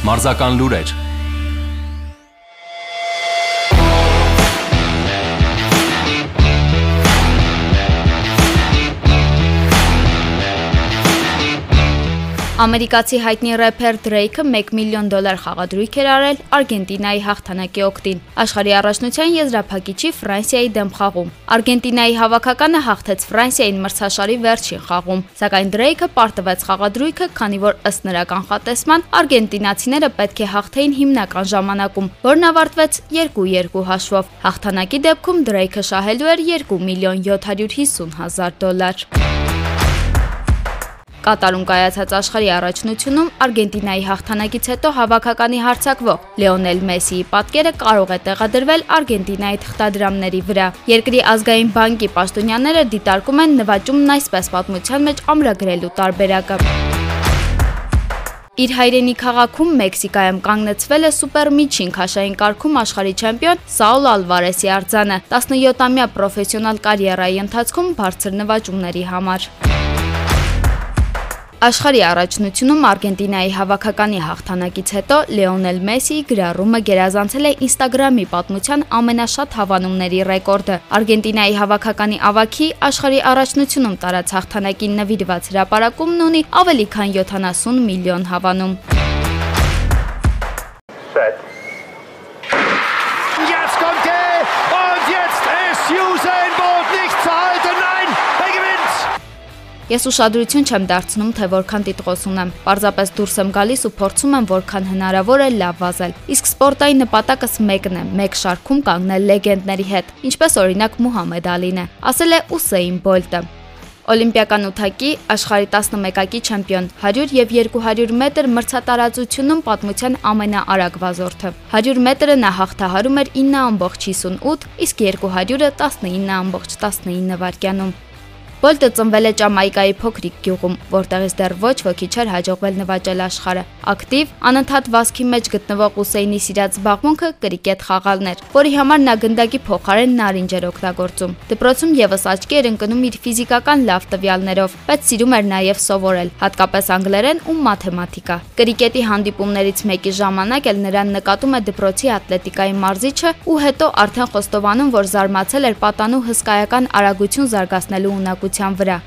Մարզական լուրեր Ամերիկացի հայտնի рэփեր Դրեյքը 1 միլիոն դոլար խաղադրույք էր արել Արգենտինայի հաղթանակի օգտին։ Աշխարհի առաջնության եզրափակիչի Ֆրանսիայի դեմ խաղում։ Արգենտինայի հավաքականը հաղթեց Ֆրանսիային մրցաշարի վերջին խաղում, սակայն Դրեյքը պարտվեց խաղադրույքը, քանի որ ըստ նրա կանխատեսման արգենտինացիները պետք է հաղթեին հիմնական ժամանակում, որն ավարտվեց 2-2 հաշվով։ Հաղթանակի դեպքում Դրեյքը շահելու էր 2 միլիոն 750 հազար դոլար։ Կատարում կայացած աշխարհի առաջնությունում Արգենտինայի հաղթանակից հետո հավաքականի հարցակվող Լեոնել Մեսիի պատկերը կարող է տեղադրվել Արգենտինայի թղթադրամների վրա։ Երկրի ազգային բանկի պաշտոնյաները դիտարկում են նվաճումն այսպես պատմության մեջ ամրագրելու տարբերակը։ Իր հայրենի քաղաքում Մեքսիկայում կանգնեցվել է սուպերմիջին քաշային կարգում աշխարհի չեմպիոն Սաուլ Ալվարեսի արձանը 17-ամյա պրոֆեսիոնալ կարիերայի ընթացքում բարձր նվաճումների համար։ Աշխարհի առաջնությունում Արգենտինայի հավաքականի հաղթանակից հետո Լեոնել Մեսիի գրառումը գերազանցել է Instagram-ի պատմության ամենաշատ հավանումների ռեկորդը։ Արգենտինայի հավաքականի ավակի աշխարհի առաջնությունում տարած հաղթանակին նվիրված հրապարակումն ունի ավելի քան 70 միլիոն հավանում։ Ես ուշադրություն չեմ դարձնում, թե որքան տիտղոս ունեմ։ Պարզապես դուրս եմ գալիս ու փորձում եմ որքան հնարավոր է լավ վազել։ Իսկ սպորտային նպատակս մեկն է՝ մեկ շարքում կանգնել լեգենդների հետ, ինչպես օրինակ Մուհամեդ Ալին է, ասել է Ուսեյն Բոլտը։ Օլիմպիական ութակի աշխարհի 11-ակի չեմպիոն 100 եւ 200 մետր մրցատարածությունում պատմության ամենաարագ վազորդը 100 մետրը նա հաղթահարում էր 9.58, իսկ 200-ը 19.19 վայրկյանում Բոլտը ծնվել է Ճամայկայի փոքրիկ գյուղում, որտեղից դեռ ոչ ոքի չէր հաջողվել նվաճել աշխարհը։ Ակտիվ, անընդհատ վազքի մեջ գտնվող Ուսեյնի սիրած զբաղմունքը կրիկետ խաղալն էր, որի համար նա գնդակի փոխարեն նարինջ էր օգտագործում։ Դպրոցում եւս աչքի էր ընկնում իր ֆիզիկական լավ տվյալներով, բայց սիրում էր նաեւ սովորել, հատկապես անգլերեն ու մաթեմատիկա։ Կրիկետի հանդիպումներից մեկի ժամանակ էլ նրան նկատում է դպրոցի ատլետիկայի մարզիչը ու հետո արդեն խոստովանում, որ զարմացել էր պատանու հսկայական արագություն զարգացնելու ունակություն հաջողության վրա։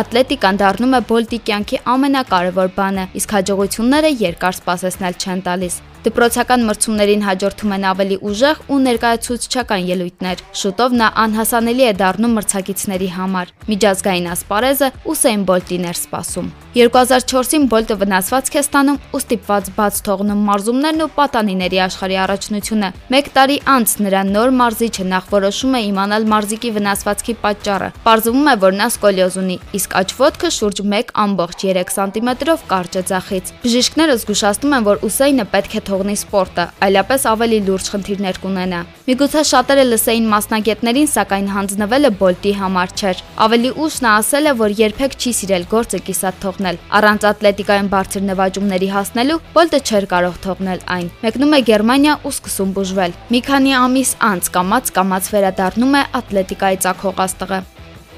Ատլետիկան դառնում է Բոլտի կյանքի ամենակարևոր բանը, իսկ հաջողությունները երկար սպասեցնել չեն տալիս։ Դպրոցական մրցումներին հաջորդում են ավելի ուժեղ ու ներկայացուցչական ելույթներ։ Շուտով նա անհասանելի է դառնում մրցակիցների համար։ Միջազգային ասպարեզը Ուսեյն Բոլտին էր սպասում։ 2004-ին Բոլտը վնասվածք է ստանում ու ստիպված բաց թողնում մարզումներն ու պատանիների աշխարհի առաջնությունը։ 1 տարի անց նրա նոր մարզիչը նախ որոշում է իմանալ մարզիկի վնասվածքի պատճառը։ Պարզվում է, որ նա սկոլիոզ ունի, իսկ աչվոտքը շուրջ 1.3 սանտիմետրով կարճ է ձախից։ Բժիշկները զգուշացնում են, որ Ուսեյնը պետք է թողնի սպորտը, այլապես ավելի լուրջ խնդիրներ կունենա։ Միգուցե շատերը լսեին մասնագետներին, սակայն հանձնվելը Բոլտի համար չէր։ Ավելի ուշ նա ասել է, որ երբեք չի սիրել գործը կիսատ թողնել։ Առանց ատլետիկային բարձր նվաճումների հասնելու Բոլտը չէր կարող թողնել այն։ Մեկնում է Գերմանիա ու սկսում բուժվել։ Մի քանի ամիս անց կամած կամած վերադառնում է ատլետիկայի ցակող աստղը։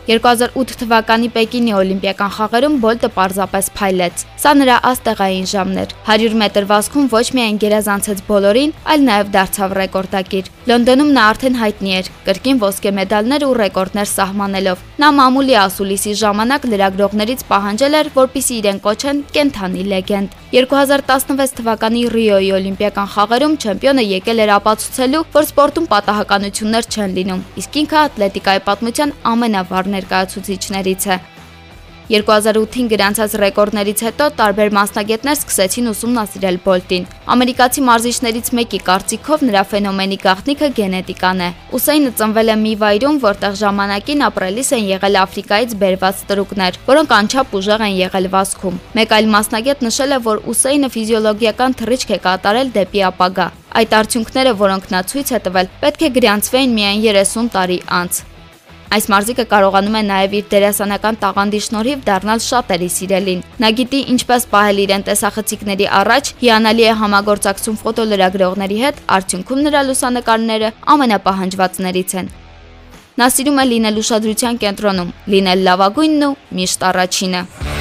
2008 թվականի Պեկինի Օլիմպիական խաղերում Բոլտը պարզապես փայլեց։ Սա նրա աստեղային ժամն էր։ 100 մետր վազքում ոչ միայն գերազանցեց բոլորին, այլ նաև դարձավ ռեկորդակիր։ Լոնդոնում նա արդեն հայտնի էր, կրկին ոսկե մեդալներ ու ռեկորդներ սահմանելով։ Նա մամուլի ասուլիսի ժամանակ լրագրողներից պահանջել էր, որպիսի իրեն կոչեն կենթանի լեգենդ։ 2016 թվականի Ռիոյի Օլիմպիական խաղերում չեմպիոնը եկել էր ապացուցելու, որ սպորտում պատահականություններ չեն լինում, իսկ ինքը ատլետիկայի պատմության ամենավառ ներկայացուցիչներից է։ 2008-ին գրանցած ռեկորդներից հետո տարբեր մասնագետներ սկսեցին ուսումնասիրել Բոլտին։ Ամերիկացի մարզիչներից մեկի կարծիքով նրա ֆենոմենի գաղտնիքը գենետիկան է։ Ուսեյնը ծնվել է մի վայրում, որտեղ ժամանակին ապրելիս են եղել Աֆրիկայից բերված տրուկներ, որոնք անչափ ուժեղ են եղել վազքում։ Մեկ այլ մասնագետ նշել է, որ Ուսեյնը ֆիզիոլոգիական թռիչք է կատարել դեպի ապագա։ Այդ արդյունքները, որոնք նա ցույց է տվել, պետք է գրանցվեին միայն 30 տարի անց։ Այս մարզիկը կարողանում է նաև իր դերասանական տաղանդի շնորհիվ դառնալ շատերի սիրելին։ Նա գիտի ինչպես պահել իրեն տեսախցիկների առաջ, հիանալի է համագործակցում ֆոտոլրագրողների հետ, արդյունքում նրա լուսանկարները ամենապահանջվածներից են։ Նա սիրում է լինել ուշադրության կենտրոնում, լինել լավագույնն ու միշտ առաջինը։